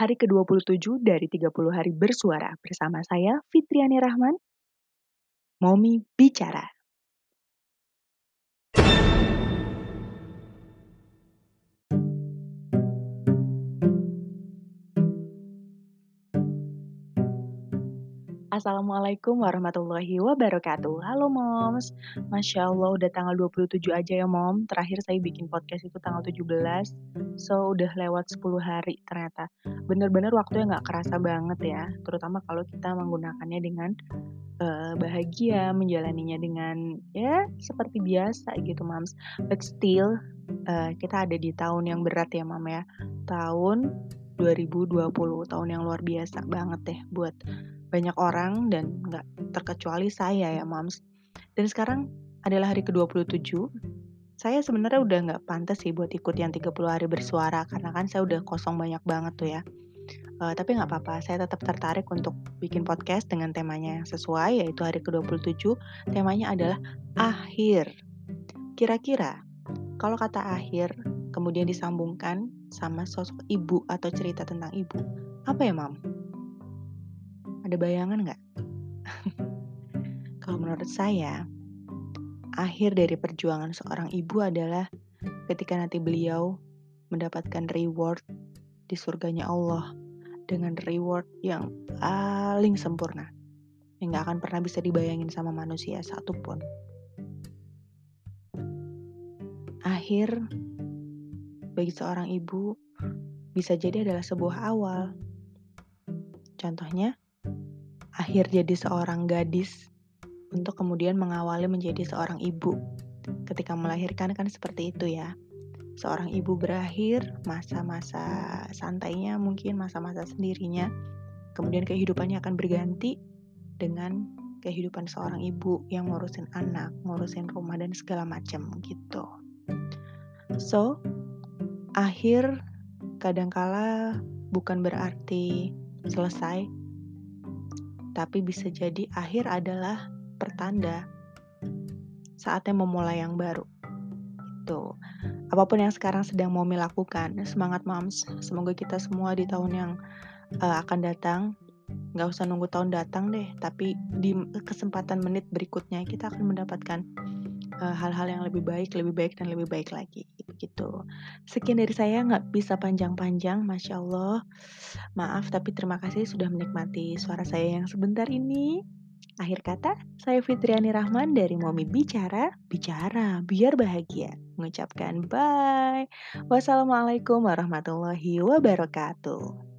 hari ke-27 dari 30 hari bersuara bersama saya Fitriani Rahman. Momi bicara. Assalamualaikum warahmatullahi wabarakatuh. Halo moms. Masya Allah udah tanggal 27 aja ya mom. Terakhir saya bikin podcast itu tanggal 17. So udah lewat 10 hari ternyata. Bener-bener waktunya nggak kerasa banget ya. Terutama kalau kita menggunakannya dengan uh, bahagia, menjalaninya dengan ya seperti biasa gitu moms. But still uh, kita ada di tahun yang berat ya mam ya. Tahun 2020 tahun yang luar biasa banget deh buat banyak orang dan nggak terkecuali saya ya moms. Dan sekarang adalah hari ke-27. Saya sebenarnya udah nggak pantas sih buat ikut yang 30 hari bersuara karena kan saya udah kosong banyak banget tuh ya. Uh, tapi nggak apa-apa, saya tetap tertarik untuk bikin podcast dengan temanya yang sesuai yaitu hari ke-27. Temanya adalah akhir. Kira-kira kalau kata akhir kemudian disambungkan sama sosok ibu atau cerita tentang ibu, apa ya, Mam? Ada bayangan nggak? Kalau menurut saya, akhir dari perjuangan seorang ibu adalah ketika nanti beliau mendapatkan reward di surganya Allah dengan reward yang paling sempurna yang gak akan pernah bisa dibayangin sama manusia satupun. Akhir bagi seorang ibu bisa jadi adalah sebuah awal. Contohnya, akhir jadi seorang gadis untuk kemudian mengawali menjadi seorang ibu. Ketika melahirkan kan seperti itu ya. Seorang ibu berakhir masa-masa santainya mungkin masa-masa sendirinya. Kemudian kehidupannya akan berganti dengan kehidupan seorang ibu yang ngurusin anak, ngurusin rumah dan segala macam gitu. So, akhir kadangkala bukan berarti selesai, tapi bisa jadi akhir adalah pertanda saatnya memulai yang baru. Itu. Apa pun yang sekarang sedang mau lakukan, semangat moms. Semoga kita semua di tahun yang uh, akan datang nggak usah nunggu tahun datang deh, tapi di kesempatan menit berikutnya kita akan mendapatkan Eh, hal-hal yang lebih baik, lebih baik dan lebih baik lagi gitu. Sekian dari saya nggak bisa panjang-panjang, masya Allah. Maaf tapi terima kasih sudah menikmati suara saya yang sebentar ini. Akhir kata, saya Fitriani Rahman dari Momi Bicara, bicara biar bahagia. Mengucapkan bye. Wassalamualaikum warahmatullahi wabarakatuh.